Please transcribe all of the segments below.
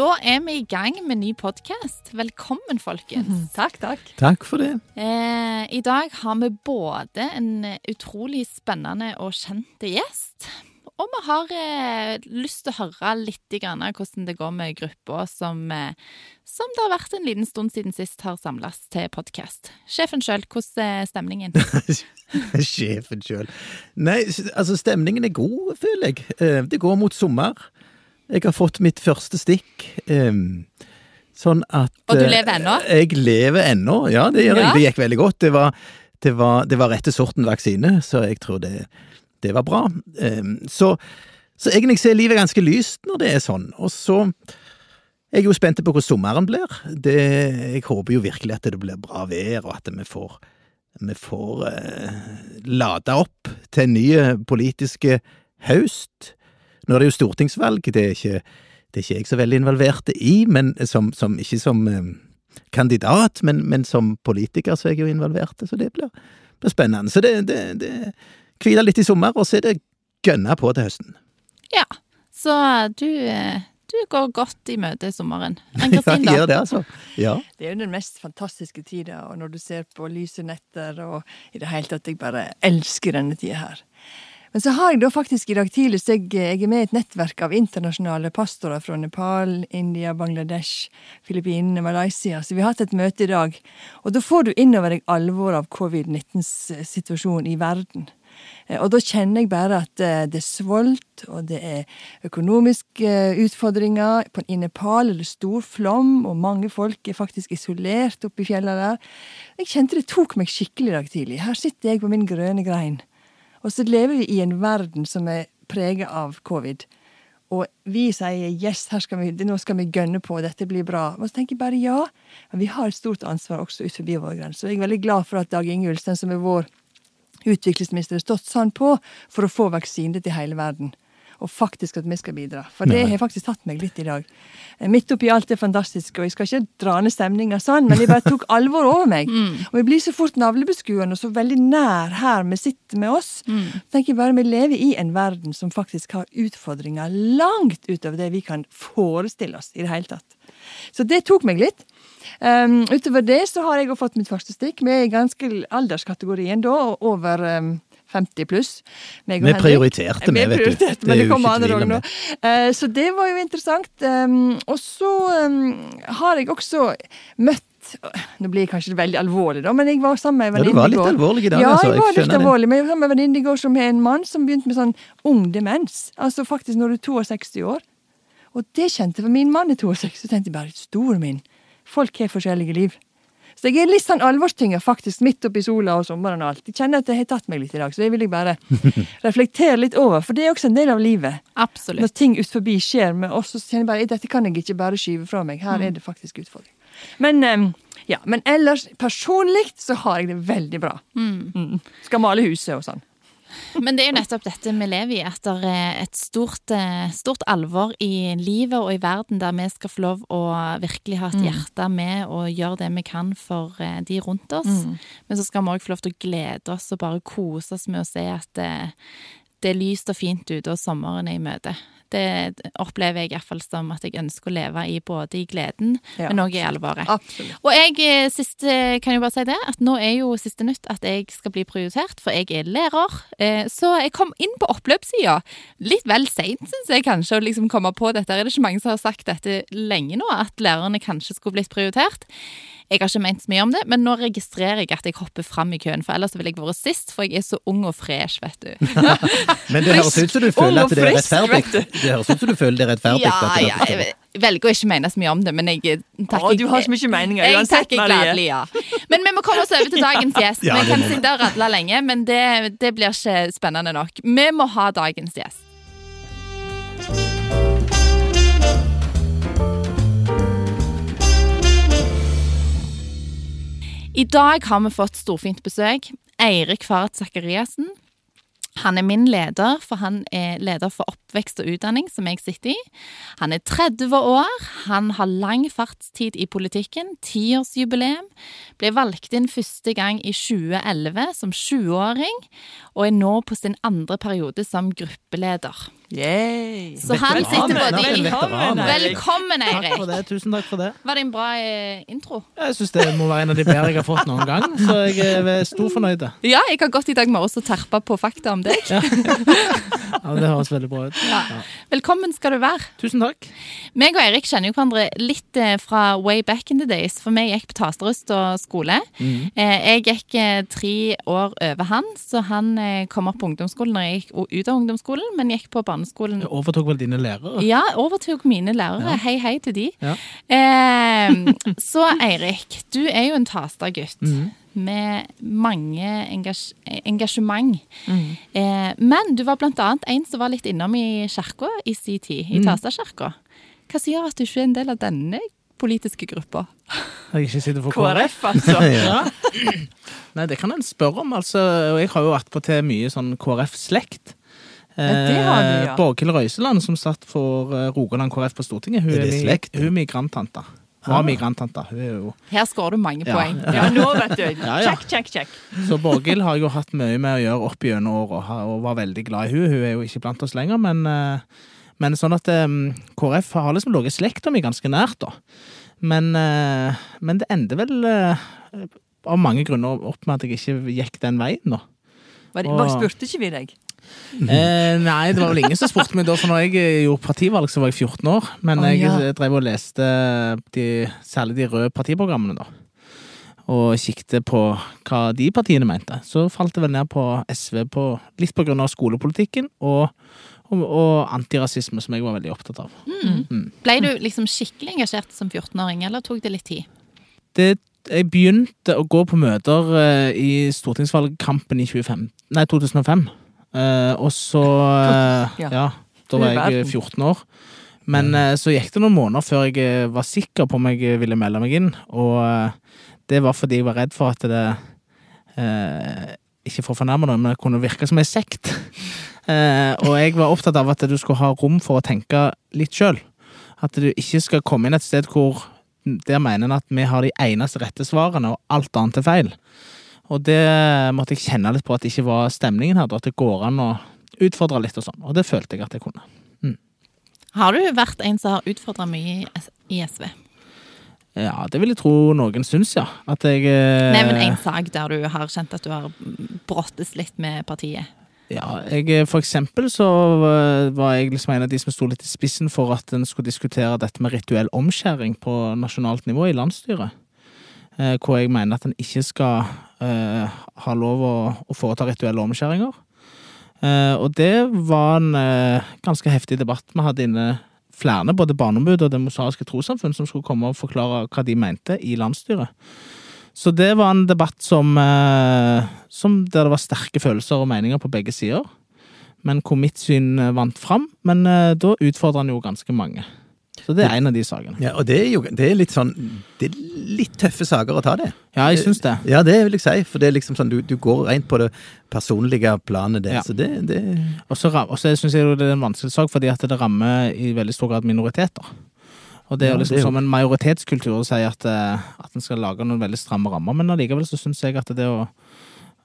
Da er vi i gang med ny podkast. Velkommen, folkens. Takk, takk. Takk for det. Eh, I dag har vi både en utrolig spennende og kjent gjest, og vi har eh, lyst til å høre litt grann hvordan det går med gruppa som, eh, som det har vært en liten stund siden sist har samles til podkast. Sjefen sjøl, hvordan er stemningen? Sjefen sjøl. Nei, altså stemningen er god, føler jeg. Eh, Det går mot sommer. Jeg har fått mitt første stikk. Sånn at Og du eh, lever ennå? Jeg lever ennå, ja. Det gjør Ja. jeg. Det gikk veldig godt. Det var, det var, det var rette sorten vaksine, så jeg tror det, det var bra. Så, så egentlig så er livet ganske lyst når det er sånn. Og så jeg er jo spent på hvordan sommeren blir. Det, jeg håper jo virkelig at det blir bra vær, og at vi får, vi får eh, lada opp til en ny politisk politiske høst. Nå er det jo stortingsvalg, det er ikke, det er ikke jeg så veldig involvert i, men som, som, ikke som eh, kandidat, men, men som politiker så er jeg jo involvert, så det blir, blir spennende. Så det, det, det hviler litt i sommer, og så er det gønna på til høsten. Ja. Så du, du går godt i møte sommeren. Ja, Ann-Kristin, jeg gjør det, altså. Ja. Det er jo den mest fantastiske tida, og når du ser på lyse netter og i det hele tatt Jeg bare elsker denne tida her. Men så har jeg da faktisk i dag tidlig jeg, jeg er med i et nettverk av internasjonale pastorer fra Nepal, India, Bangladesh, Filippinene, Malaysia. Så vi har hatt et møte i dag. Og da får du innover deg alvoret av covid-19s situasjon i verden. Eh, Og da kjenner jeg bare at eh, det er svolt, og det er økonomiske eh, utfordringer. I Nepal er det stor flom, og mange folk er faktisk isolert oppe i fjellene der. Jeg kjente det tok meg skikkelig i dag tidlig. Her sitter jeg på min grønne grein. Og så lever vi i en verden som er preget av covid. Og vi sier yes, her skal vi, nå skal vi gønne på, dette blir bra. Og så tenker jeg bare ja, men vi har et stort ansvar også ut forbi våre grenser. Og jeg er veldig glad for at Dag Inge Ulstein, som er vår utviklingsminister, har stått sånn på for å få vaksine til hele verden. Og faktisk at vi skal bidra. For det har faktisk tatt meg litt i dag. Midt oppi alt det fantastiske, og jeg skal ikke dra ned stemninga sånn, men jeg bare tok alvor over meg. Og jeg blir så fort navlebeskuende og så veldig nær her vi sitter med oss. tenker jeg bare Vi lever i en verden som faktisk har utfordringer langt utover det vi kan forestille oss i det hele tatt. Så det tok meg litt. Um, utover det så har jeg fått mitt første stikk. Vi er i ganske alderskategorien da, over um, 50 pluss. Vi prioriterte, vi, vet du. Det men er det jo kommer ikke tvil om nå. Eh, Så det var jo interessant. Um, Og så um, har jeg også møtt Nå blir jeg kanskje veldig alvorlig, da, men jeg var sammen med en venninne i går. Ja, du var litt alvorlig i dag, Ja, altså. jeg Jeg var litt alvorlig, men jeg var sammen med en venninne i går som har en mann som begynte med sånn ung demens. Altså faktisk når du er 62 år. Og det kjente jeg, for min mann er 62, så tenkte jeg bare store min. Folk har forskjellige liv. Så jeg er litt sånn alvorstynga faktisk, midt oppi sola og sommeren og alt. Jeg kjenner at det har tatt meg litt i dag, så det vil jeg bare reflektere litt over. For det er også en del av livet. Absolutt. Når ting ut forbi skjer med oss, så kjenner jeg bare dette kan jeg ikke bare skyve fra meg. Her er det faktisk utfordring. Men, ja, men ellers, personlig, så har jeg det veldig bra. Mm. Skal male huset og sånn. Men det er jo nettopp dette vi lever i, at det er et stort, eh, stort alvor i livet og i verden der vi skal få lov å virkelig ha et hjerte med og gjøre det vi kan for eh, de rundt oss. Men så skal vi òg få lov til å glede oss og bare kose oss med å se at det, det er lyst og fint ute, og sommeren er i møte. Det opplever jeg iallfall som at jeg ønsker å leve i både i gleden, Ja, men òg i alvoret. Absolutt. Og jeg eh, siste, kan jo bare si det, at nå er jo siste nytt at jeg skal bli prioritert, for jeg er lærer. Eh, Så jeg kom inn på oppløpssida litt vel seint, syns jeg kanskje, å liksom komme på dette. Er det ikke mange som har sagt dette lenge nå, at lærerne kanskje skulle blitt prioritert? Jeg har ikke ment så mye om det, men nå registrerer jeg at jeg hopper fram i køen, for ellers ville jeg vært sist, for jeg er så ung og fresh, vet du. Men det høres ut som du føler at det er rettferdig. Det høres ut som du føler det er rettferdig. Ja, ja, jeg velger å ikke mene så mye om det, men jeg eh, takker Å, du har så mye meninger uansett, Marie. ja. Men vi må komme oss over til dagens gjest. Ja, vi kan sitte og radle lenge, men det, det blir ikke spennende nok. Vi må ha dagens gjest. I dag har vi fått storfint besøk. Eirik Faret Sakariassen. Han er min leder, for han er leder for oppvekst og utdanning, som jeg sitter i. Han er 30 år, han har lang fartstid i politikken, tiårsjubileum, ble valgt inn første gang i 2011 som 20-åring, og er nå på sin andre periode som gruppeleder. Yay. Så han sitter både i Velkommen, Velkommen, Takk for det. Tusen takk for det. Var det en bra eh, intro? Jeg syns det må være en av de bedre jeg har fått noen gang, så jeg er stor fornøyd. Ja, jeg har gått i dag morges og terpa på fakta om deg. Ja, det høres veldig bra ut. Ja. Velkommen skal du være. Tusen takk. Meg og Eirik kjenner jo hverandre litt eh, fra way back in the days. For vi gikk på Tasterøst og skole. Mm. Eh, Jeg gikk eh, tre år over han, så han eh, kom opp på ungdomsskolen når jeg gikk ut av ungdomsskolen, men gikk på barneskolen. Jeg overtok vel dine lærere? Ja, overtok mine lærere. Hei, hei til de. Ja. Eh, så Eirik, du er jo en Tasta-gutt. Mm Med mange engasj engasjement. Mm. Eh, men du var annet en som var litt innom i kirka i sin tid, Mm. i Tasta-kirka. Hva som gjør at du ikke er en del av denne politiske grupper. Jeg ikke sitter for KrF. KrF, altså. Ja. Nei, det kan en spørre om, altså. Og jeg har jo attpåtil mye sånn KrF-slekt. Ja, du, ja. Eh, Borghild Røiseland, som satt for eh, Rogaland KrF på Stortinget, hun Er er, mi- slekt? Hun er migranttante. Var migranttante. Hun er jo Her skårer du mange Ja. poeng. Ja, nå vet du. Ja, ja. Check, check, check. Så Borghild har jo hatt mye med å gjøre opp gjennom åra, og, og var veldig glad i hun. Hun er jo ikke blant oss lenger, men, eh, men sånn at um, KrF har liksom ligget slekta mi ganske nært, da. Men, uh, men det ender vel uh, av mange grunner opp med at jeg ikke gikk den veien, da. Var det, Og, spurte ikke vi deg? Eh, nei, det var vel ingen som spurte meg da, for når jeg eh, gjorde partivalg, så var jeg 14 år. Men oh, jeg ja. eh, drev og leste de, særlig de røde partiprogrammene, da. Og kikket på hva de partiene mente. Så falt det vel ned på SV på, litt på grunn av skolepolitikken og, og, og antirasisme, som jeg var veldig opptatt av. Ble du liksom skikkelig engasjert som 14-åring, eller tok det litt tid? Det, jeg begynte å gå på møter uh, i stortingsvalgkampen i 25, nei, 2005. Uh, og så uh, Ja. ja. da var jeg 14 år. Men eh, så gikk det noen måneder før jeg eh, var sikker på om jeg eh, ville melde meg inn. Og eh, det var fordi jeg var redd for at det eh, Ikke for å fornærme noen, men det kunne virke som en sekt. Eh, og jeg var opptatt av at du skulle ha rom for å tenke litt sjøl. At du ikke skal komme inn et sted hvor der mener en at vi har de eneste rette svarene, og alt annet er feil. Og det måtte jeg kjenne litt på at det ikke var stemningen her, at det går an å utfordre litt og sånn. Og det følte jeg at jeg kunne. Har du vært en som har utfordra mye i SV? Ja, det vil jeg tro noen syns, ja. At jeg eh, Nevn en sak der du har kjent at du har brottes litt med partiet. Ja, jeg, eh, for eksempel så var jeg liksom en av de som sto litt i spissen for at en skulle diskutere dette med rituell omskjæring på nasjonalt nivå i landsstyret. Eh, hvor jeg mener at en ikke skal eh, ha lov å, å foreta rituelle omskjæringer. Eh, og det var en ganske heftig debatt. Vi hadde inne flere, både Barneombud og Det mosaiske trossamfunn, som skulle komme og forklare hva de mente i landsstyret. Så det var en debatt som, eh, som der det var sterke følelser og meninger på begge sider. Men hvor mitt syn eh, vant fram. Men eh, da utfordra han jo ganske mange. Så det er en av de sakene. Ja, og det er jo det er litt sånn Det er litt tøffe saker å ta, det. Ja, jeg syns det. Ja, det vil jeg si. For det er liksom sånn, du, du går rent på det personlige planet der. Ja. Så det, det Og så syns jeg det er en vanskelig sak, fordi at det rammer i veldig stor grad minoriteter. Og det er Ja, jo liksom det er jo- som en majoritetskultur å si at, eh, at en skal lage noen veldig stramme rammer, men allikevel så syns jeg at det å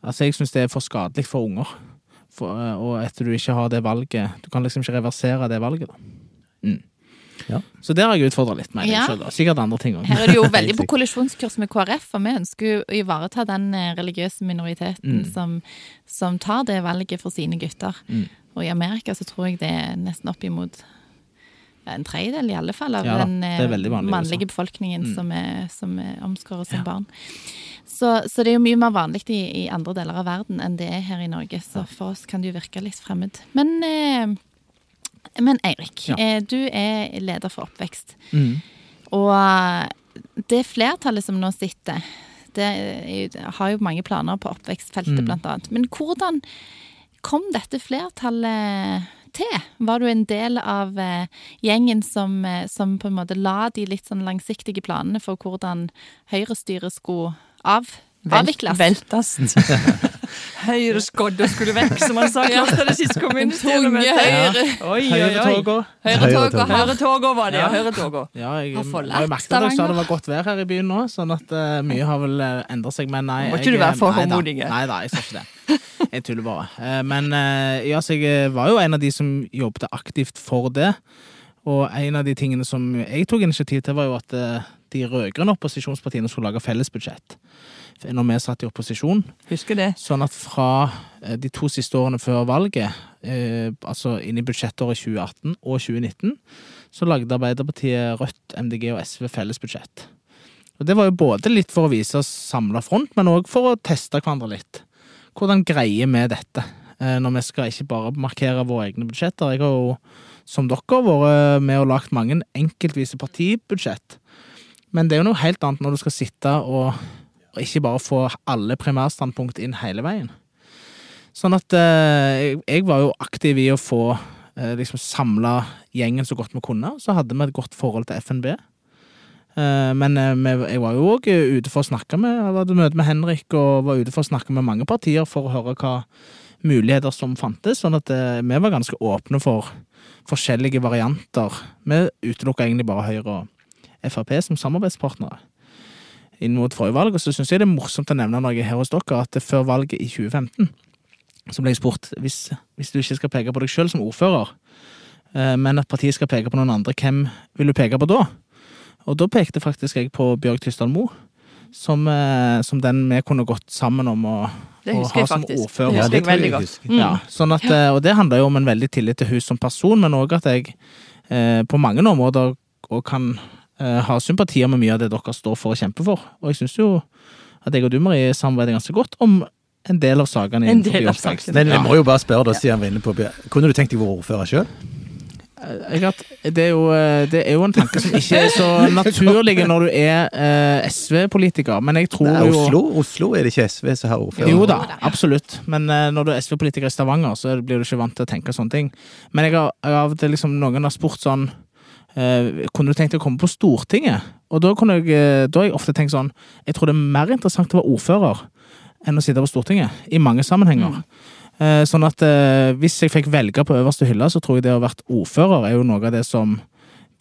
Altså, jeg syns det er for skadelig for unger. For, eh, og etter du ikke har det valget Du kan liksom ikke reversere det valget, da. Mm. Ja. Så der har jeg utfordra litt meg Ja. selv, da. Sikkert andre ting òg. Her er du jo veldig på kollisjonskurs med KrF, for vi ønsker jo å ivareta den eh, religiøse minoriteten Mm. som, som tar det valget for sine gutter. Mm. Og i Amerika så tror jeg det er nesten opp imot en tredjedel i alle fall av Ja den eh, det i mannlige befolkningen Mm. som er, som er omskåret som Ja. barn. Så, så det er jo mye mer vanlig i, i andre deler av verden enn det er her i Norge. Så for oss kan det jo virke litt fremmed. Men, eh, men Eirik, Ja. eh, du er leder for oppvekst. Mm. Og det flertallet som nå sitter, det har jo mange planer på oppvekstfeltet, Mm. blant annet. Men hvordan kom dette flertallet til? Var du en del av eh, gjengen som, eh, som på en måte la de litt sånn langsiktige planene for hvordan høyrestyret skulle av, avvikles? Veltast. Høyreskodda skulle vekk, som han sa. Kloster det siste kommunestyret. Tunge høyre. Oi, oi, oi. Høyretoga. Høyretoga var det, ja. Ja. Høyretoga. Ja, jeg Har merket at sa det var godt vær her i byen nå, sånn at uh, mye har vel uh, endret seg, men nei. Må ikke du være for nei Nei da, jeg sa ikke det. Jeg tuller bare. Uh, men uh, ja, så jeg var jo en av de som jobbet aktivt for det. Og en av de tingene som jeg tok initiativ til, var jo at eh, de rød-grønne opposisjonspartiene skulle lage fellesbudsjett. Når vi satt i opposisjon. Husker det. Sånn at fra eh, de to siste årene før valget, eh, altså inn i budsjettåret 2018 og 2019, så lagde Arbeiderpartiet, Rødt, MDG og SV fellesbudsjett. Og Det var jo både litt for å vise oss samla front, men òg for å teste hverandre litt. Hvordan greier vi dette, eh, når vi skal ikke bare markere våre egne budsjetter? Jeg har jo, som dere, vært med og lagt mange enkeltvise partibudsjett. Men det er jo noe helt annet når du skal sitte og, og ikke bare få alle primærstandpunkt inn hele veien. Sånn at eh, jeg, var jo aktiv i å få eh, liksom samla gjengen så godt vi kunne. Så hadde vi et godt forhold til FNB. Eh, men eh, jeg var jo òg ute for å snakke med Jeg hadde møte med Henrik og var ute for å snakke med mange partier for å høre hva muligheter som fantes. Sånn at eh, vi var ganske åpne for forskjellige varianter. Vi utelukka egentlig bare Høyre og Frp som samarbeidspartnere inn mot forrige valg. Og så syns jeg det er morsomt å nevne noe er her hos dere, at før valget i 2015 så ble jeg spurt hvis, hvis du ikke skal peke på deg sjøl som ordfører, eh, men at partiet skal peke på noen andre, hvem vil du peke på da? Og da pekte faktisk jeg på Bjørg Tysdal Moe, som, eh, som den vi kunne gått sammen om å, å ha som ordfører. Det husker jeg faktisk, veldig godt. Mm. Ja, sånn at, eh, og det handler jo om en veldig tillit til hun som person, men òg at jeg eh, på mange områder og kan eh, ha sympatier med mye av det dere står for og kjemper for. Og jeg syns jo at jeg og du, Marie, samarbeider ganske godt om en del av sakene En del av sakene. Men jeg må jo bare spørre, da, siden vi er inne på Kunne du tenkt deg å være ordfører sjøl? Det, er jo, eh, det er jo en tanke som ikke er så naturlig når du er eh, SV-politiker, men jeg tror Nei, Oslo, Oslo er det ikke SV som har ordfører? Jo da, absolutt. Men eh, når du er SV-politiker i Stavanger, så blir du ikke vant til å tenke sånne ting. Men jeg har, jeg har av og til liksom Noen har spurt sånn eh, Kunne du tenkt deg å komme på Stortinget? Og da, kunne jeg, eh, da har jeg ofte tenkt sånn Jeg tror det er mer interessant å være ordfører enn å sitte på Stortinget. I mange sammenhenger. Eh, sånn at eh, hvis jeg fikk velge på øverste hylle, så tror jeg det å ha vært ordfører er jo noe av det som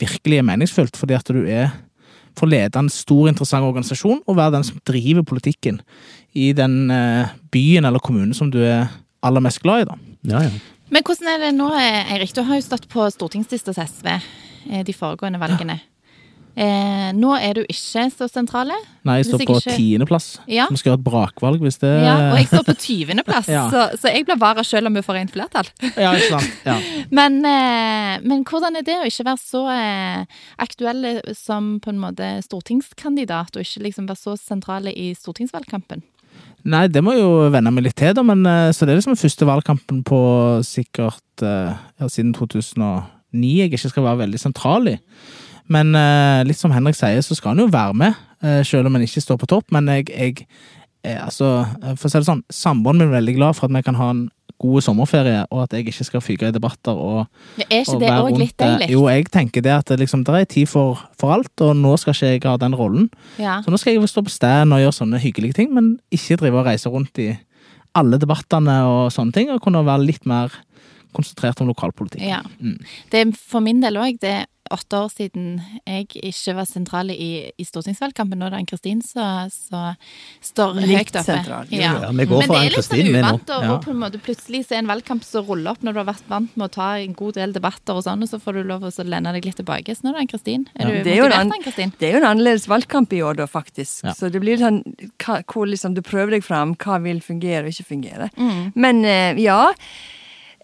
virkelig er meningsfullt. Fordi at du er får lede en stor, interessant organisasjon og være den som driver politikken i den eh, byen eller kommunen som du er aller mest glad i. da. Ja, ja. Men hvordan er det nå, eh, Eirik? Du har jo stått på stortingslista til SV eh, de foregående valgene. Eh, nå er du ikke så sentrale. Nei, jeg står jeg på ikke- tiendeplass. Ja. Vi skal gjøre et brakvalg hvis det Ja, og jeg står på 20.-plass, Ja. så, så jeg blir vara selv om vi får rent flertall. Ja, ikke sant? Ja. Men, eh, men hvordan er det å ikke være så eh, aktuelle som på en måte stortingskandidat, og ikke liksom være så sentrale i stortingsvalgkampen? Nei, det må jeg jo venne meg litt til, da. Men, eh, så det er liksom første valgkampen på sikkert eh, ja, siden 2009 jeg ikke skal være veldig sentral i. Men uh, litt som Henrik sier, så skal han jo være med, uh, selv om han ikke står på topp. Men jeg, jeg er, altså, eh, for å si det sånn, samboeren min er veldig glad for at vi kan ha en god sommerferie, og at jeg ikke skal fyke i debatter og Ja, Er ikke og det være rundt litt deilig? Jo, jeg tenker det at det liksom, det er tid for, for alt, og nå skal ikke jeg ha den rollen. Ja. Så nå skal jeg stå på stand og gjøre sånne hyggelige ting, men ikke drive og reise rundt i alle debattene og sånne ting, og kunne være litt mer konsentrert om lokalpolitikk. Ja. Mm. Det er for min del òg. Det er åtte år siden jeg ikke var sentral i, i stortingsvalgkampen. Nå er det Ann-Kristin som står Litt høyt oppe. sentral. Ja. Ja, vi går Men for det er litt Ann-Kristin, sånn uvant å på en måte plutselig se en valgkamp som ruller opp når du har vært vant med å ta en god del debatter og sånn, og så får du lov å lene deg litt tilbake. Så nå er det Ann-Kristin. Er Ja. du Det er jo motivert, Ann-Kristin? Det er jo en annerledes valgkamp i år, da, faktisk. Ja. Så det blir sånn hva, hvor liksom du prøver deg fram, hva vil fungere og ikke fungere. Mm. Men eh, ja.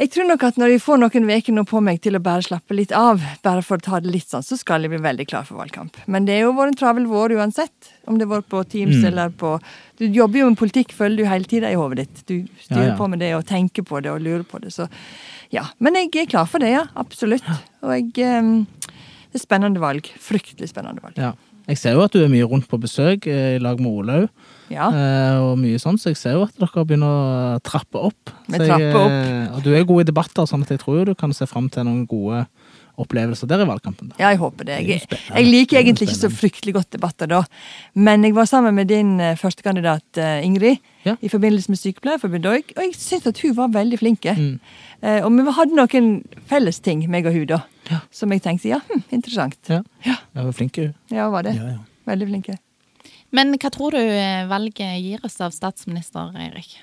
Jeg tror nok at når jeg får noen uker nå på meg til å bare slappe litt av, bare for å ta det litt sånn, så skal jeg bli veldig klar for valgkamp. Men det er jo vært en travel vår uansett. Om det har vært på Teams Mm. eller på Du jobber jo med politikk, følger du hele tida i hodet ditt. Du styrer Ja, ja. på med det og tenker på det og lurer på det. Så ja. Men jeg er klar for det, ja. Absolutt. Og jeg um, Det er spennende valg. Fryktelig spennende valg. Ja. Jeg ser jo at du er mye rundt på besøk eh, i lag med Olaug, Ja. eh, og mye sånn, så jeg ser jo at dere begynner å trappe opp. Vi trapper opp. eh, Og du er god i debatter, sånn at jeg tror jo du kan se fram til noen gode opplevelser der i valgkampen. da. Ja, jeg håper det. Jeg, jeg liker er egentlig ikke så fryktelig godt debatter da. Men jeg var sammen med din eh, førstekandidat eh, Ingrid Ja. i forbindelse med Sykepleierforbundet òg, og jeg syntes at hun var veldig flink. Mm. Eh, og vi hadde noen felles ting, meg og hun, da, Ja. som jeg tenkte ja, hm, interessant. Ja. Ja. Jeg var flink, hun. Ja, var det. Ja, ja. Veldig flinke. Men hva tror du valget gir oss av statsminister, Eirik?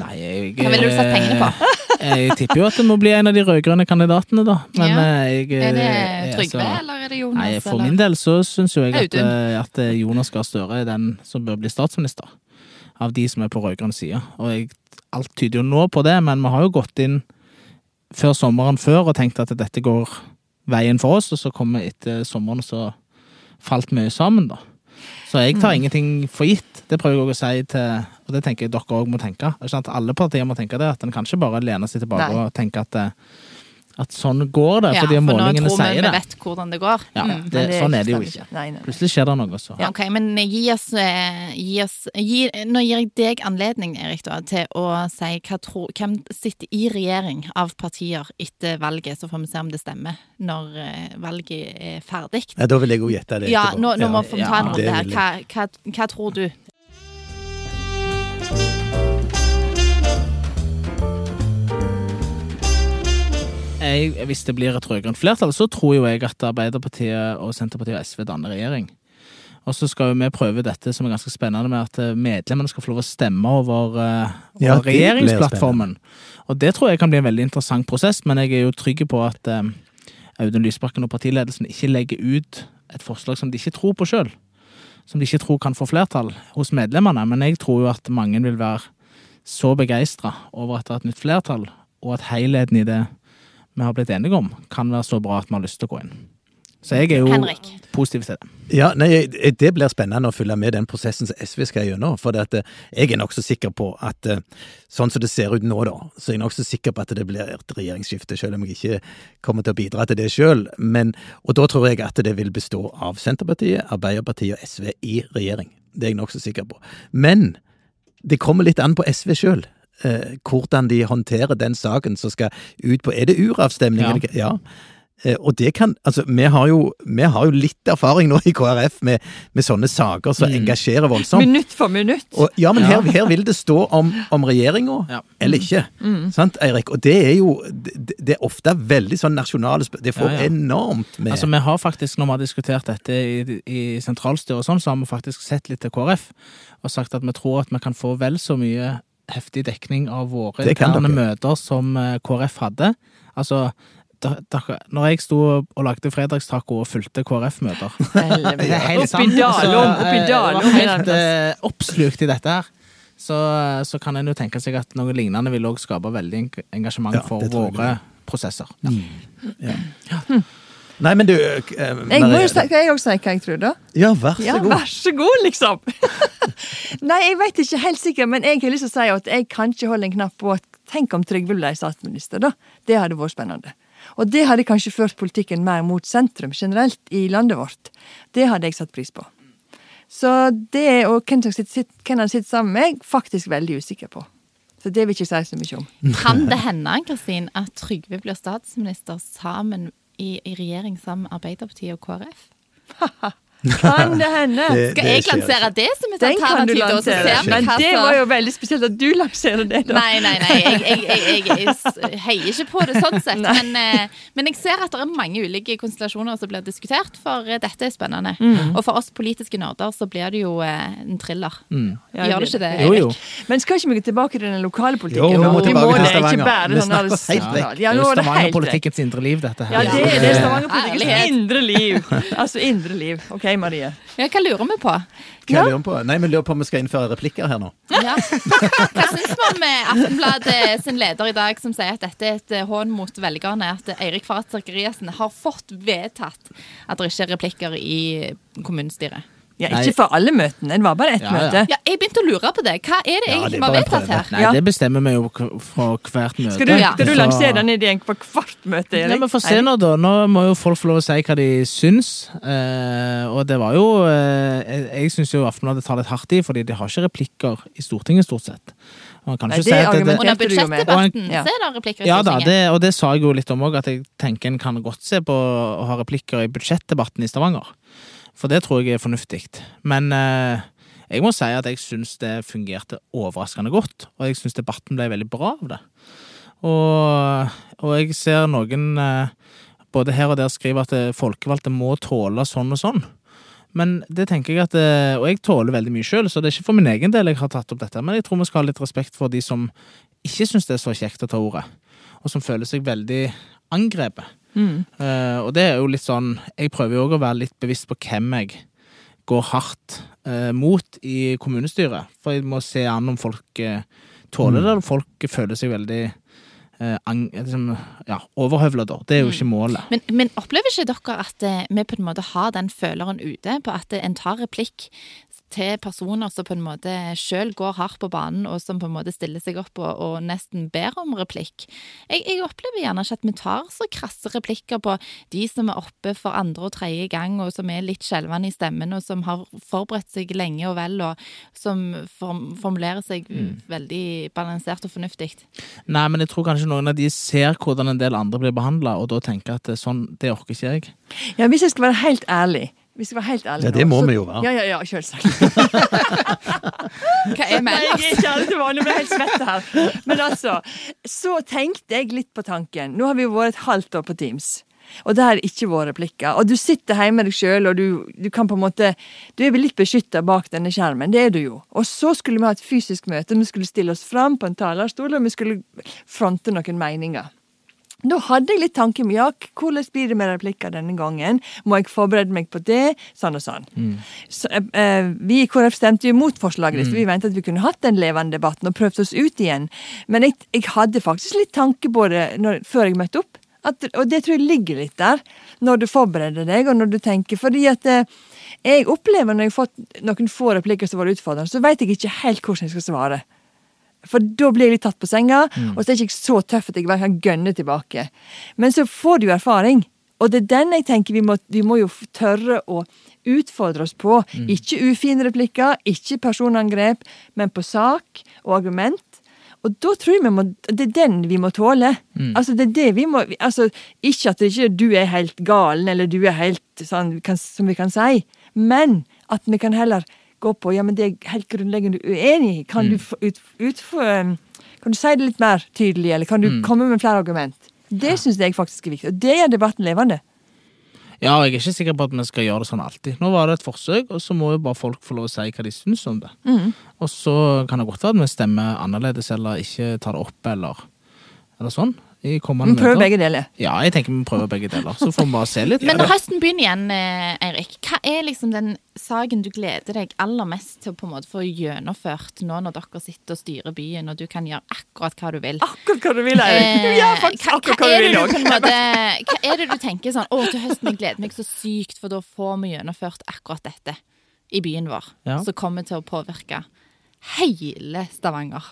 Nei, jeg Hva ville du satt pengene på? Jeg tipper jo at det må bli en av de rød-grønne kandidatene, da. Men Ja. eh, jeg Er det eh, Trygve, altså- eller er det Jonas? Nei, For eller? min del så syns jo jeg at, eh, at eh, Jonas Gahr Støre er den som bør bli statsminister. Av de som er på rød-grønn side. Og jeg, alt tyder jo nå på det, men vi har jo gått inn før sommeren før og tenkt at dette går veien for oss, og så kommer etter sommeren så falt mye sammen, da. Så jeg tar ingenting for gitt. Det prøver jeg også å si til Og det tenker jeg dere òg må tenke. Alle partier må tenke det. At en kan ikke bare lene seg tilbake Nei. og tenke at, eh, at sånn går det, Ja, fordi for nå tror vi vi vet hvordan det går. Ja, Mm. det, Men sånn er det jo ikke. Nei, nei. Plutselig skjer det noe, så. Ja, Ok, men gi oss, eh, gi oss gi, Nå gir jeg deg anledning, Erik, da, til å si hva tro, hvem sitter i regjering av partier etter valget, så får vi se om det stemmer når eh, valget er ferdig. Ja, da vil jeg jo gjette det Ja, etterpå. nå, nå må vi Ja, ta en det runde her. Hva, hva, hva tror du? Jeg, hvis det blir et rød-grønt flertall, så tror jo jeg at Arbeiderpartiet og Senterpartiet og SV danner regjering. Og så skal vi prøve dette som er ganske spennende, med at eh, medlemmene skal få lov å stemme over, over Ja, regjeringsplattformen. Og det tror jeg kan bli en veldig interessant prosess, men jeg er jo trygg på at eh, Audun Lysbakken og partiledelsen ikke legger ut et forslag som de ikke tror på sjøl. Som de ikke tror kan få flertall hos medlemmene. Men jeg tror jo at mange vil være så begeistra over at det er et nytt flertall, og at helheten i det vi har blitt enige om, kan være så bra at vi har lyst til å gå inn. Så jeg er jo Henrik. positiv til det. Ja, nei, Det blir spennende å følge med den prosessen som SV skal gjennom. For det at, eh, jeg er nokså sikker på at eh, sånn som det ser ut nå, da, så er jeg nokså sikker på at det blir et regjeringsskifte, selv om jeg ikke kommer til å bidra til det sjøl. Og da tror jeg at det vil bestå av Senterpartiet, Arbeiderpartiet og SV i regjering. Det er jeg nokså sikker på. Men det kommer litt an på SV sjøl. Eh, hvordan de håndterer den saken som skal ut på Er det uravstemning? Ja. eller ja. Eh, Og det kan Altså, vi har jo, vi har jo litt erfaring nå i KrF med, med sånne saker som Mm. engasjerer voldsomt. Minutt for minutt. Og, ja, men Ja. her, her vil det stå om, om regjeringa Ja. eller ikke. Sant, Eirik? Og det er jo Det, det er ofte veldig sånn nasjonale Det får ja. enormt med Altså, vi har faktisk, når vi har diskutert dette i, i sentralstyret og sånn, så har vi faktisk sett litt til KrF og sagt at vi tror at vi kan få vel så mye heftig dekning av våre interne møter som eh, KrF hadde. Altså, da, da, når jeg sto og lagde fredagstaco og fulgte KrF-møter Helvete. Helt Oppi sant. Altså, er helt det. eh, oppslukt i dette her. Så, så kan en jo tenke seg at noe lignende vil òg skape veldig engasjement Ja, for det våre prosesser. Ja. Nei, men du eh, Jeg må jo snakke, jeg også si hva jeg tror, da? Ja, vær så Ja, god. vær så god, liksom! Nei, jeg vet ikke helt sikkert, men jeg har lyst til å si at jeg kan ikke holde en knapp på at Tenk om Trygve ble statsminister, da. Det hadde vært spennende. Og det hadde kanskje ført politikken mer mot sentrum generelt i landet vårt. Det hadde jeg satt pris på. Så det, og hvem som sitter, hvem han sitter sammen med, er faktisk veldig usikker på. Så det vil jeg ikke si så mye om. Kan det hende Kristin, at Trygve blir statsminister sammen i, i regjering sammen med Arbeiderpartiet og KrF? Kan det hende? Det- Skal jeg skjer lansere det som et Den kan du alternativ? da, så lansere. ser vi Men hva det var jo veldig spesielt at du lanserer det, da. Nei, nei, nei. Jeg, jeg, jeg, jeg, jeg heier ikke på det sånn sett. Men, eh, men jeg ser at det er mange ulike konstellasjoner som blir diskutert, for eh, dette er spennende. Mm. Og for oss politiske nerder så blir det jo eh, en thriller. Mm. Ja, Gjør det ikke det? Jo, jo. Erik? Men skal ikke vi gå tilbake til den lokale Jo, politikken? vi må tilbake til det, Stavanger. Vi snakker helt vekk. Ja, Det er jo er det. Stavanger-politikkens indre liv, dette her. Ja, det, det er Stavanger-politikkens indre liv. Altså indre liv. OK, Marie. Ja, hva lurer vi på? Hva lurer vi på? Nei, vi lurer på om vi skal innføre replikker her nå. Ja. Hva syns vi om eh, Aftenbladet sin leder i dag, som sier at dette er et eh, hån mot velgerne? At Eirik Faret Zakariassen har fått vedtatt at det ikke er replikker i kommunestyret. Ja, Nei. ikke for alle møtene, det var bare ett Ja, ja. møte. Ja, jeg begynte å lure på det. Hva er det Ja, egentlig det vi har vedtatt her? Nei, Ja. det bestemmer vi jo fra hvert møte. Skal du, Ja. skal du lansere den ideen på hvert møte, Erik? Nei, men for se nå, da. Nå må jo folk få lov å si hva de syns. Eh, og det var jo eh, Jeg, syns jo Aftenbladet tar litt hardt i, fordi de har ikke replikker i Stortinget, stort sett. Man kan Nei, ikke det si at det, Under budsjettdebatten Ja. er det replikker i ja da, Stortinget. det, og det sa jeg jo litt om òg, at jeg tenker en kan godt se på å ha replikker i budsjettdebatten i Stavanger. For det tror jeg er fornuftig. Men eh, jeg må si at jeg syns det fungerte overraskende godt, og jeg syns debatten ble veldig bra av det. Og, og jeg ser noen eh, både her og der skriver at eh, folkevalgte må tåle sånn og sånn. Men det tenker jeg at Og jeg tåler veldig mye sjøl, så det er ikke for min egen del jeg har tatt opp dette. Men jeg tror vi skal ha litt respekt for de som ikke syns det er så kjekt å ta ordet, og som føler seg veldig angrepet. Mm. Eh, og det er jo litt sånn Jeg prøver jo òg å være litt bevisst på hvem jeg går hardt uh, mot i kommunestyret. For jeg må se an om folk uh, tåler det, eller folk føler seg veldig ang liksom, ja, overhøvla, da. Det er jo ikke målet. Men, men opplever ikke dere at eh, vi på en måte har den føleren ute på at en tar replikk til personer som på en måte sjøl går hardt på banen, og som på en måte stiller seg opp og, og nesten ber om replikk? Jeg, jeg opplever gjerne ikke at vi tar så krasse replikker på de som er oppe for andre og tredje gang, og som er litt skjelvende i stemmen, og som har forberedt seg lenge og vel, og som form, formulerer seg veldig balansert og fornuftig. Nei, men jeg tror kanskje noen av de ser hvordan en del andre blir behandla, og da tenker at sånn, det orker ikke jeg. Ja, hvis jeg skal være helt ærlig hvis jeg var helt ærlig Ja, det må så- vi jo være. Ja, ja, ja, selvsagt. Hva er med jeg er ikke ærlig til vanlig, er helt svett her. Men altså, så tenkte jeg litt på tanken. Nå har vi jo vært et halvt år på Teams. Og det har ikke vært replikker. Og du sitter hjemme med deg sjøl, og du, du kan på en måte Du er vel litt beskytta bak denne skjermen, det er du jo. Og så skulle vi ha et fysisk møte, vi skulle stille oss fram på en talerstol, og vi skulle fronte noen meninger. Da hadde jeg litt tanke med ja, hvordan blir det med replikker denne gangen. Må jeg forberede meg på det? Sånn og sånn. Så, eh, vi i KrF stemte jo imot forslaget, så vi mente at vi kunne hatt den levende debatten og prøvd oss ut igjen. Men jeg, jeg hadde faktisk litt tanke på det når, før jeg møtte opp. At, og det tror jeg ligger litt der, når du forbereder deg, og når du tenker. Fordi at eh, jeg opplever når jeg har fått noen få replikker som var utfordrende, så vet jeg ikke helt hvordan jeg skal svare. For da blir jeg litt tatt på senga, og så er jeg ikke så tøff at jeg bare kan gønne tilbake. Men så får du jo erfaring, og det er den jeg tenker vi må, vi må jo tørre å utfordre oss på. Ikke ufine replikker, ikke personangrep, men på sak og argument. Og da tror jeg vi må, det er den vi må tåle. Altså det er det vi må, altså Ikke at det ikke du er helt galen, eller du er helt sånn som vi kan si, men at vi kan heller gå på ja, men det er helt grunnleggende uenig i. Kan, du, ut, ut, um, kan du si det litt mer tydelig, eller kan du komme med flere argument? Det syns jeg faktisk er viktig, og det gjør debatten levende. Ja, og jeg er ikke sikker på at vi skal gjøre det sånn alltid. Nå var det et forsøk, og så må jo bare folk få lov å si hva de syns om det. Og så kan det godt være at vi stemmer annerledes, eller ikke tar det opp, eller, eller sånn. I kommende Vi prøver begge deler. Ja, jeg tenker vi prøver begge deler. Så får vi bare se litt. Men når høsten begynner igjen, eh, Eirik, hva er liksom den saken du gleder deg aller mest til å på en måte få gjennomført nå når dere sitter og styrer byen, og du kan gjøre akkurat hva du vil? Akkurat hva du vil, Eirik! Du gjør faktisk akkurat hva, hva du vil du òg. hva er det du tenker sånn Å, til høsten jeg gleder meg så sykt, for da får vi gjennomført akkurat dette i byen vår. Ja. Som kommer til å påvirke hele Stavanger.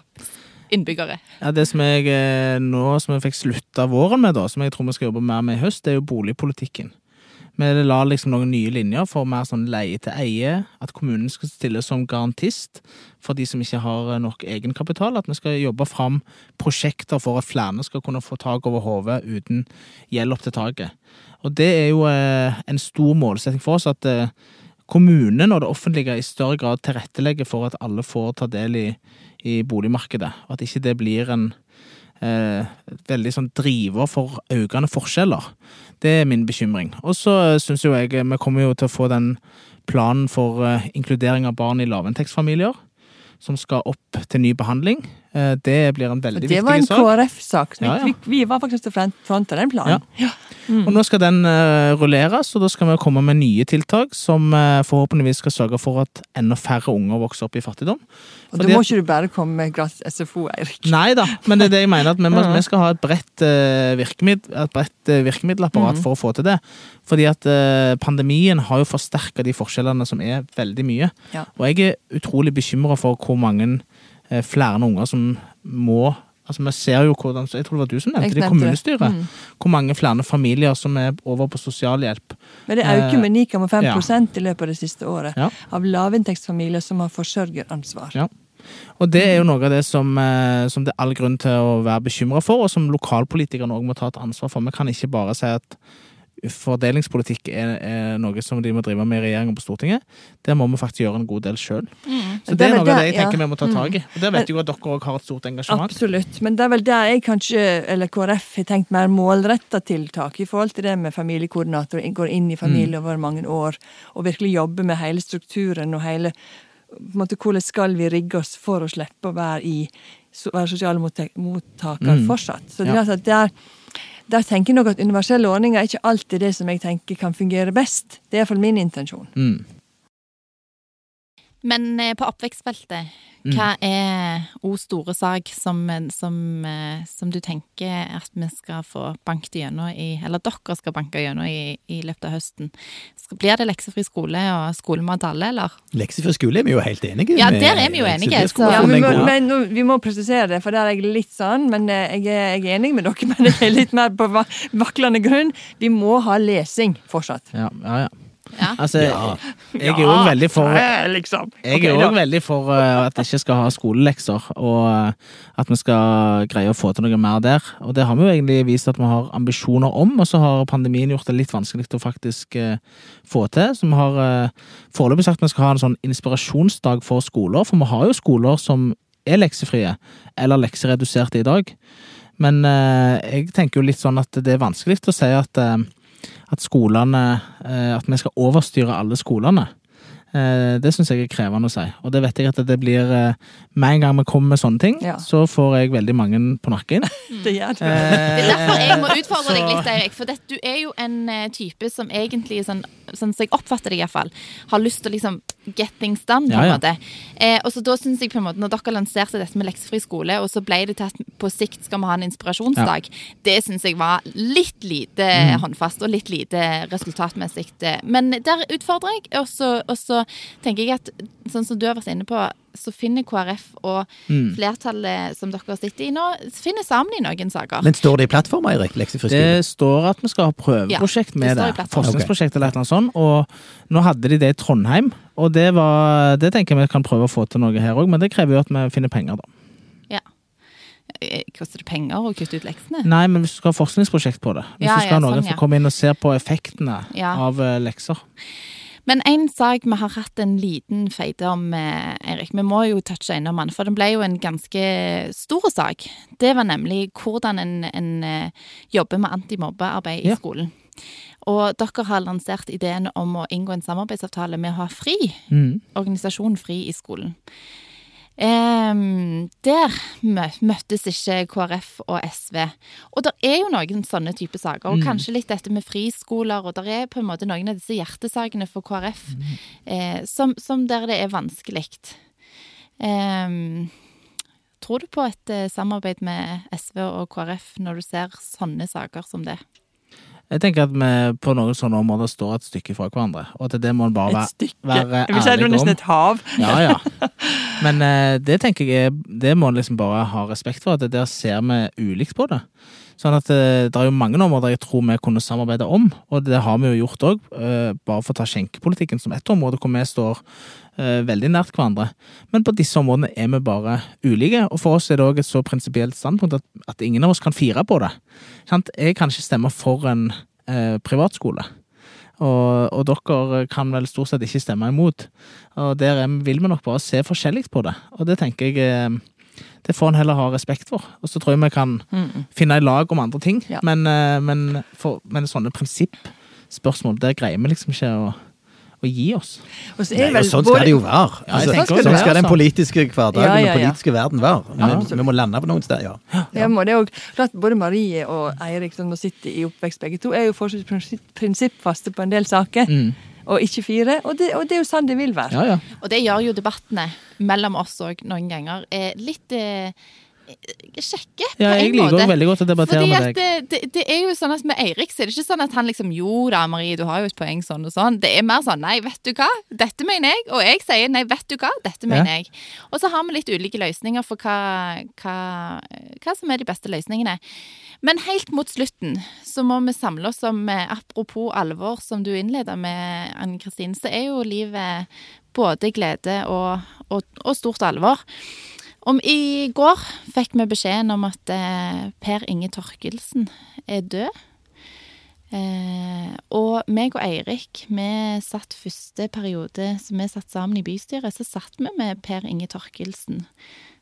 Innbyggere. Ja, Det som jeg eh, nå som jeg fikk slutta våren med, da, som jeg tror vi skal jobbe mer med i høst, det er jo boligpolitikken. Vi la liksom noen nye linjer for mer sånn leie til eie, at kommunen skal stille som garantist for de som ikke har eh, nok egenkapital, at vi skal jobbe fram prosjekter for at flere skal kunne få tak over hodet uten gjeld opp til taket. Og det er jo eh, en stor målsetting for oss at kommunen og det offentlige i større grad tilrettelegger for at alle får ta del i, i boligmarkedet, og at ikke det blir en eh, veldig sånn driver for økende forskjeller. Det er min bekymring. Og så eh, syns jo jeg vi kommer jo til å få den planen for eh, inkludering av barn i lavinntektsfamilier, som skal opp til ny behandling. Eh, det blir en veldig viktig sak. Det var en. KrF-sak. Ja, ja. Vi, var faktisk til front- av den planen. Og nå skal den eh, rulleres, og da skal vi komme med nye tiltak som eh, forhåpentligvis skal sørge for at enda færre unger vokser opp i fattigdom. Og da må ikke du bare komme med gratis SFO, Eirik. Nei da, men det er det jeg mener. at Vi, må, Ja. vi skal ha et bredt, virkemiddel, et bredt virkemiddelapparat mm. for å få til det. Fordi at pandemien har jo forsterka de forskjellene som er veldig mye. Ja. Og jeg er utrolig bekymra for hvor mange flere unger som må Altså, Vi ser jo hvordan Jeg tror det var du som nevnte det i kommunestyret. Mm. Hvor mange flere familier som er over på sosialhjelp. Men det øker med 9,5 Ja. i løpet av det siste året. Ja. Av lavinntektsfamilier som har forsørgeransvar. Ja. Og det er jo noe av det som, eh, som det er all grunn til å være bekymra for, og som lokalpolitikerne òg må ta et ansvar for. Vi kan ikke bare si at fordelingspolitikk er, er, noe som de må drive med i regjeringen på Stortinget. Der må vi faktisk gjøre en god del sjøl. Mm. Så det, er noe av det jeg tenker ja. vi må ta tak i. Og Der vet jeg jo at dere òg har et stort engasjement. Absolutt. Men det er vel der jeg kanskje, eller KrF, har tenkt mer målretta tiltak i forhold til det med familiekoordinator. Går inn i familie mm. over mange år og virkelig jobber med hele strukturen og hele på en måte, Hvordan skal vi rigge oss for å slippe å være i være sosiale mottaker mm. fortsatt? Så det ja. er, det er der tenker jeg nok at universelle ordninger er ikke alltid det som jeg tenker kan fungere best. Det er iallfall min intensjon. Mm. Men eh, på oppvekstfeltet, mm. hva er O store sak som, som, eh, som, du tenker at vi skal få banket gjennom i Eller dere skal banke gjennom i, i løpet av høsten? Blir det leksefri skole og skolemat alle, eller? Leksefri skole er vi jo helt enige Ja, der er vi jo enige. Så. Ja, vi, må, men, vi må presisere det, for der er jeg litt sånn. Men eh, jeg er, jeg er enig med dere, men jeg er litt mer på vaklende grunn. Vi må ha lesing fortsatt. Ja, ja, ja. Ja. Altså, ja. jeg er jo veldig for liksom. Jeg er òg veldig for uh, at vi ikke skal ha skolelekser, og uh, at vi skal greie å få til noe mer der. Og det har vi jo egentlig vist at vi har ambisjoner om, og så har pandemien gjort det litt vanskelig å faktisk uh, få til. Så vi har foreløpig sagt at vi skal ha en sånn inspirasjonsdag for skoler, for vi har jo skoler som er leksefrie, eller leksereduserte i dag. Men jeg tenker jo litt sånn at det er vanskelig å si at at skolene eh, At vi skal overstyre alle skolene. Eh, det syns jeg er krevende å si. Og det vet jeg at det blir eh, Med en gang vi kommer med sånne ting, ja. så får jeg veldig mange på nakken. det gjør det. det er derfor jeg må utfordre deg litt, Eirik. For du er jo en type som egentlig, sånn, sånn som jeg oppfatter deg iallfall, har lyst til å liksom get things done, på en ja, ja. måte. Eh, og så da synes jeg på en måte, Når dere lanserte dette med leksefri skole, og så ble det til at på sikt skal vi ha en inspirasjonsdag, ja. det syns jeg var litt lite mm. håndfast og litt lite resultatmessig. Men der utfordrer jeg, og så tenker jeg at sånn som du har vært inne på, så finner KrF og mm. flertallet som dere sitter i nå, finner sammen i noen saker. Men står det i plattformen, Eirik? Det står at vi skal ha prøveprosjekt ja, med det. det. Forskningsprosjekt eller noe sånt. Og nå hadde de det i Trondheim, og det, var, det tenker jeg vi kan prøve å få til noe her òg, men det krever jo at vi finner penger, da. Eh, koster det penger å kutte ut leksene? Nei, men hvis du skal ha forskningsprosjekt på det. Hvis ja, du skal ha noen sånn, ja. som kommer inn og ser på effektene av uh, lekser. Men en sak vi har hatt en liten feide om, Eirik. Erik, vi må jo touche innom den, for den ble jo en ganske stor sak. Det var nemlig hvordan en, en eh, jobber med antimobbearbeid ja. i skolen. Og dere har lansert ideen om å inngå en samarbeidsavtale med å ha FRI, mm. organisasjonen FRI i skolen. Der møttes ikke KrF og SV. Og det er jo noen sånne type saker. Og mm. kanskje litt dette med friskoler, og det er på en måte noen av disse hjertesakene for KrF mm. eh, som, som, der det er vanskelig. Tror du på et uh, samarbeid med SV og KrF når du ser sånne saker som det? Jeg tenker at vi på noen sånne områder står et stykke fra hverandre. Og at det må en bare være, være ærlig om. Det er nesten et hav. Ja, ja. Men eh, det tenker jeg det må en liksom bare ha respekt for, at det der ser vi ulikt på det. Sånn at eh, det er jo mange områder jeg tror vi kunne samarbeide om, og det har vi jo gjort òg. Eh, bare for å ta skjenkepolitikken som ett område hvor vi står veldig nært hverandre. Men på disse områdene er vi bare ulike, og for oss er det òg et så prinsipielt standpunkt at, at, ingen av oss kan fire på det. Jeg kan ikke stemme for en eh, privatskole. Og, og, dere kan vel stort sett ikke stemme imot. Og der vil vi nok bare se forskjellig på det. Og det tenker jeg det får en heller ha respekt for. Og så tror jeg vi kan mm. finne i lag om andre ting. Ja. Men, eh, men, for, men, sånne prinsippspørsmål, der greier vi liksom ikke å, å gi oss. Og så Nei, og sånn skal det jo være. Altså, sånn skal, sånn skal den politiske hverdagen ja, ja, den politiske verden være. Vi, vi, må lande på noen steder, ja. ja. må det også, klart Både Marie og Eirik, som nå sitter i oppvekst begge to, er jo fortsatt prinsippfaste på en del saker. Mm og ikke fire. Og det, og det, er jo sånn det vil være. Ja, ja. Og det gjør jo debattene mellom oss òg noen ganger litt eh, kjekke på ja, jeg liker veldig godt å debattere Fordi med deg. Det, det, det, er jo sånn at Med Eirik så er det ikke sånn at han liksom Jo da, Marie, du har jo et poeng sånn og sånn. Det er mer sånn Nei, vet du hva, dette mener jeg. Og jeg sier nei, vet du hva, dette mener ja. jeg. Og så har vi litt ulike løsninger for hva, hva, hva som er de beste løsningene. Men helt mot slutten så må vi samle oss om eh, Apropos alvor, som du innleda med, Anne Kristin, så er jo livet både glede og, og, og stort alvor. Om I går fikk vi beskjeden om at eh, Per Inge Torkelsen er død. Eh, og meg og Eirik, vi satt første periode som vi satt sammen i bystyret, så satt vi med Per Inge Torkelsen.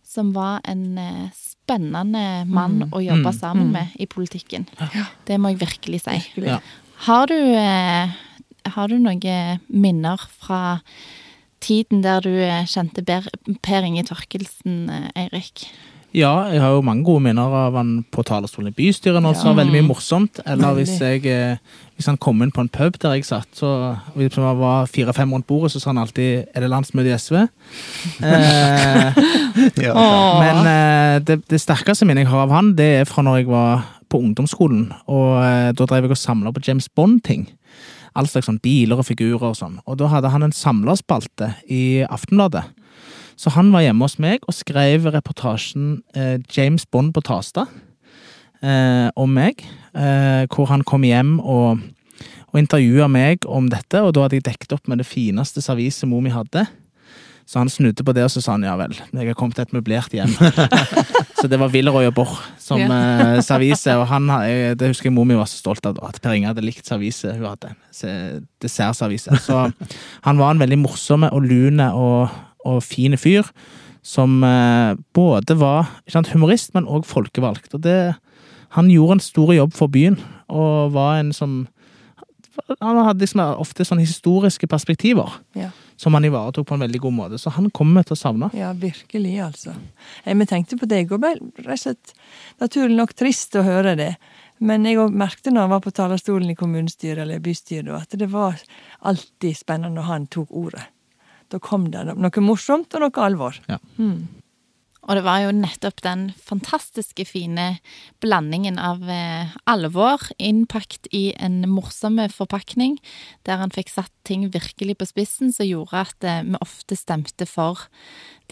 Som var en eh, spennende mann Mm. å jobbe Mm. sammen Mm. med i politikken. Ja. Det må jeg virkelig si. Virkelig. Ja. Har du, eh, har du noen minner fra tiden der du eh, kjente Per Inge Torkelsen, eh, Eirik? Ja, jeg har jo mange gode minner av han på talerstolen i bystyret når Ja. veldig mye morsomt. Eller hvis, jeg, eh, hvis han kom inn på en pub der jeg satt, så hvis han var fire-fem rundt bordet, så sa han alltid 'Er det landsmøte i SV?' Eh, Ja. men eh, det, det sterkeste minnet jeg har av han, det er fra når jeg var på ungdomsskolen. Og eh, da drev jeg og samla på James Bond-ting. All slags sånn biler og figurer og sånn. Og da hadde han en samlerspalte i Aftenbladet. Så han var hjemme hos meg og skrev reportasjen eh, James Bond på Tasta eh, om meg. Eh, hvor han kom hjem og, og intervjua meg om dette, og da hadde jeg dekket opp med det fineste serviset mor mi hadde. Så han snudde på det, og så sa han ja vel, jeg har kommet til et møblert hjem. så det var Villeroy og Borr som eh, servise, og han, jeg- det husker jeg mor mi var så stolt av, at Per Inge hadde likt serviset hun hadde. se- Dessertserviset. Så han var en veldig morsom og lune og, og fin fyr, som eh, både var sant, humorist, men òg folkevalgt. Og det, han gjorde en stor jobb for byen, og var en som Han hadde liksom ofte sånne historiske perspektiver Ja. Som han ivaretok på en veldig god måte. Så han kommer vi til å savne. Ja, virkelig, altså. Vi tenkte på det i går. Rett og slett naturlig nok trist å høre det. Men jeg òg merket når han var på talerstolen i kommunestyret eller bystyret, at det var alltid spennende når han tok ordet. Da kom det noe morsomt og noe alvor. Ja. Mm. Og det var jo nettopp den fantastiske fine blandingen av eh, alvor innpakt i en morsom forpakning, der han fikk satt ting virkelig på spissen, som gjorde at eh, vi ofte stemte for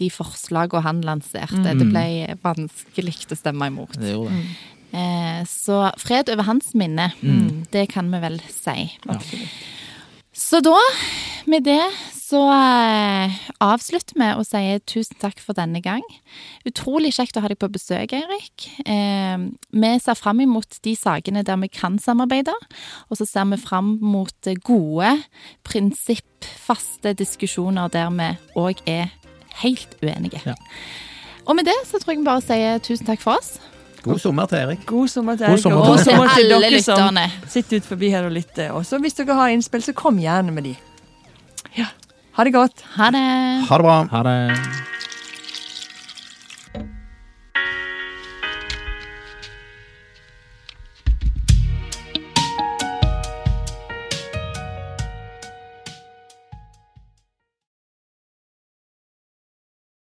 de forslagene han lanserte. Mm. Det ble vanskelig å stemme imot. Det gjorde det. Eh, så fred over hans minne, Mm. det kan vi vel si. Ja. Så da, med det, så eh, avslutter vi og sier tusen takk for denne gang. Utrolig kjekt å ha deg på besøk, Eirik. Eh, vi ser fram imot de sakene der vi kan samarbeide, og så ser vi fram mot gode, prinsippfaste diskusjoner der vi òg er helt uenige. Ja. Og med det så tror jeg vi bare sier tusen takk for oss. God sommer til Erik. God sommer til God Erik, sommer til god sommer til alle dere som lytterne. sitter ut forbi her og lytter. Og så hvis dere har innspill, så kom gjerne med de. Ja. Ha det godt. Ha det. Ha det bra. Ha det.